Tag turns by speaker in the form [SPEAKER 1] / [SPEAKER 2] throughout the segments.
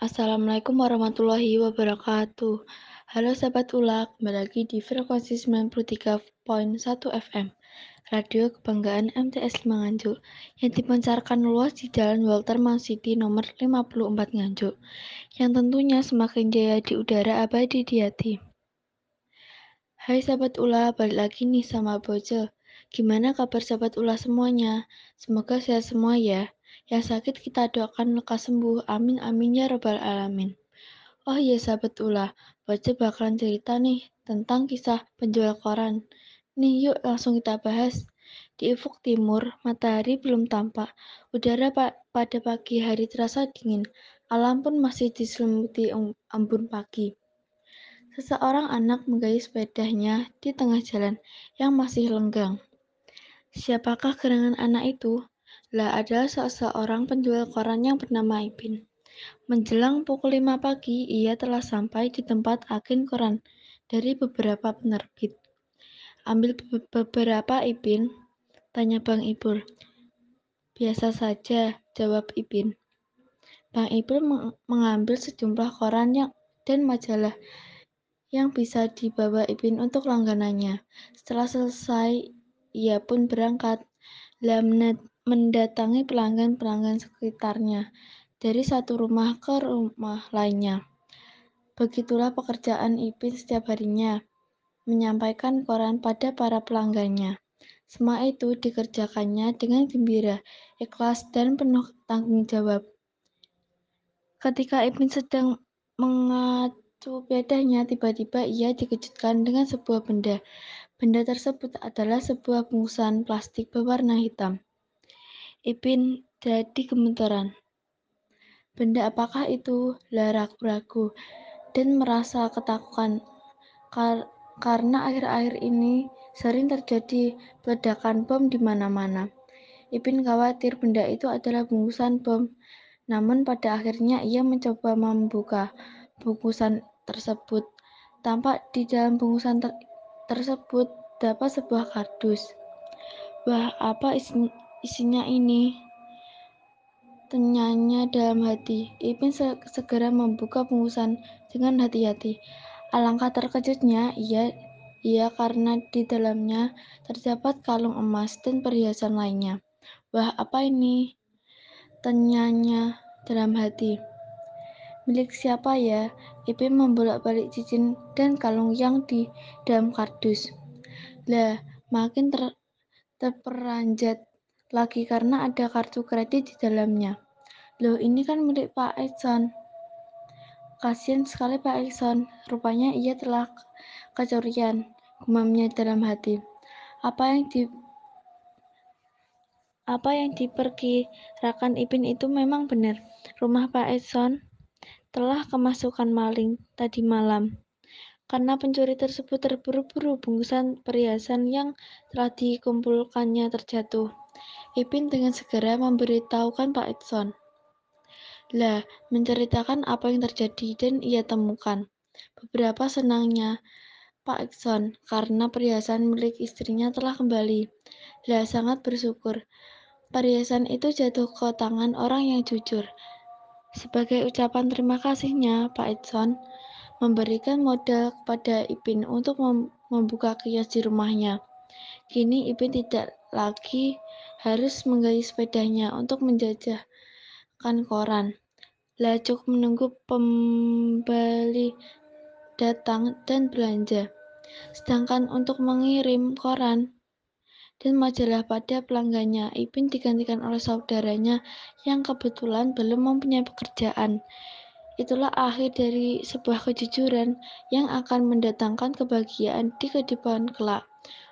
[SPEAKER 1] Assalamualaikum warahmatullahi wabarakatuh. Halo sahabat Ula, kembali lagi di frekuensi 93.1 FM. Radio Kebanggaan MTS 5 Nganjuk yang dipancarkan luas di Jalan Walter City nomor 54 Nganjuk yang tentunya semakin jaya di udara abadi di hati. Hai sahabat Ula, balik lagi nih sama Bojo. Gimana kabar sahabat Ula semuanya? Semoga sehat semua ya. Yang sakit kita doakan lekas sembuh. Amin amin ya robbal alamin. Oh iya sahabat Ula, Bojo bakalan cerita nih tentang kisah penjual koran. Nih yuk langsung kita bahas. Di ufuk timur, matahari belum tampak. Udara pa pada pagi hari terasa dingin. Alam pun masih diselimuti embun pagi. Seseorang anak menggayuh sepedanya di tengah jalan yang masih lenggang. Siapakah gerangan anak itu? Lah adalah seseorang penjual koran yang bernama Ipin. Menjelang pukul 5 pagi, ia telah sampai di tempat agen koran dari beberapa penerbit. Ambil be beberapa Ipin, tanya Bang Ipul. Biasa saja, jawab Ipin. Bang Ipul mengambil sejumlah koran yang dan majalah yang bisa dibawa Ipin untuk langganannya. Setelah selesai, ia pun berangkat. Lah mendatangi pelanggan-pelanggan sekitarnya dari satu rumah ke rumah lainnya. Begitulah pekerjaan Ipin setiap harinya, menyampaikan koran pada para pelanggannya. Semua itu dikerjakannya dengan gembira, ikhlas, dan penuh tanggung jawab. Ketika Ipin sedang mengat Sepedanya tiba-tiba ia dikejutkan dengan sebuah benda. Benda tersebut adalah sebuah bungkusan plastik berwarna hitam. Ipin jadi gemetaran. Benda apakah itu? Lah ragu-ragu dan merasa ketakutan Kar karena akhir-akhir ini sering terjadi ledakan bom di mana-mana. Ipin khawatir benda itu adalah bungkusan bom. Namun pada akhirnya ia mencoba membuka bungkusan tersebut. Tampak di dalam bungkusan ter tersebut dapat sebuah kardus. Wah, apa isi isinya ini? Tanyanya dalam hati. Ipin se segera membuka bungkusan dengan hati-hati. Alangkah terkejutnya ia ia karena di dalamnya terdapat kalung emas dan perhiasan lainnya. Wah, apa ini? Tanyanya dalam hati. Milik siapa ya? Ipin membolak-balik cincin dan kalung yang di dalam kardus. Lah, makin ter terperanjat lagi karena ada kartu kredit di dalamnya. Loh, ini kan milik Pak Edson. Kasian sekali Pak Edson. Rupanya ia telah kecurian, gumamnya dalam hati. Apa yang di apa yang diperkirakan Ipin itu memang benar. Rumah Pak Edson telah kemasukan maling tadi malam. Karena pencuri tersebut terburu-buru, bungkusan perhiasan yang telah dikumpulkannya terjatuh. Ipin dengan segera memberitahukan Pak Edson. Lah, menceritakan apa yang terjadi dan ia temukan. Beberapa senangnya Pak Edson karena perhiasan milik istrinya telah kembali. Lah, sangat bersyukur. Perhiasan itu jatuh ke tangan orang yang jujur. Sebagai ucapan terima kasihnya, Pak Edson memberikan modal kepada Ipin untuk mem membuka kios di rumahnya. Kini Ipin tidak lagi harus menggayuh sepedanya untuk menjajahkan koran. Lah cukup menunggu pembeli datang dan belanja. Sedangkan untuk mengirim koran, dan majalah pada pelanggannya. Ipin digantikan oleh saudaranya yang kebetulan belum mempunyai pekerjaan. Itulah akhir dari sebuah kejujuran yang akan mendatangkan kebahagiaan di kehidupan kelak.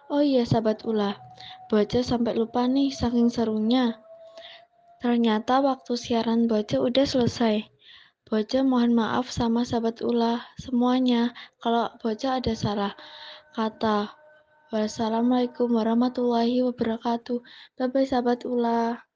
[SPEAKER 1] Oh iya sahabat ulah, baca sampai lupa nih saking serunya. Ternyata waktu siaran baca udah selesai. Baca mohon maaf sama sahabat ulah semuanya kalau baca ada salah kata. Wassalamualaikum warahmatullahi wabarakatuh. Bye bye sahabat ulah.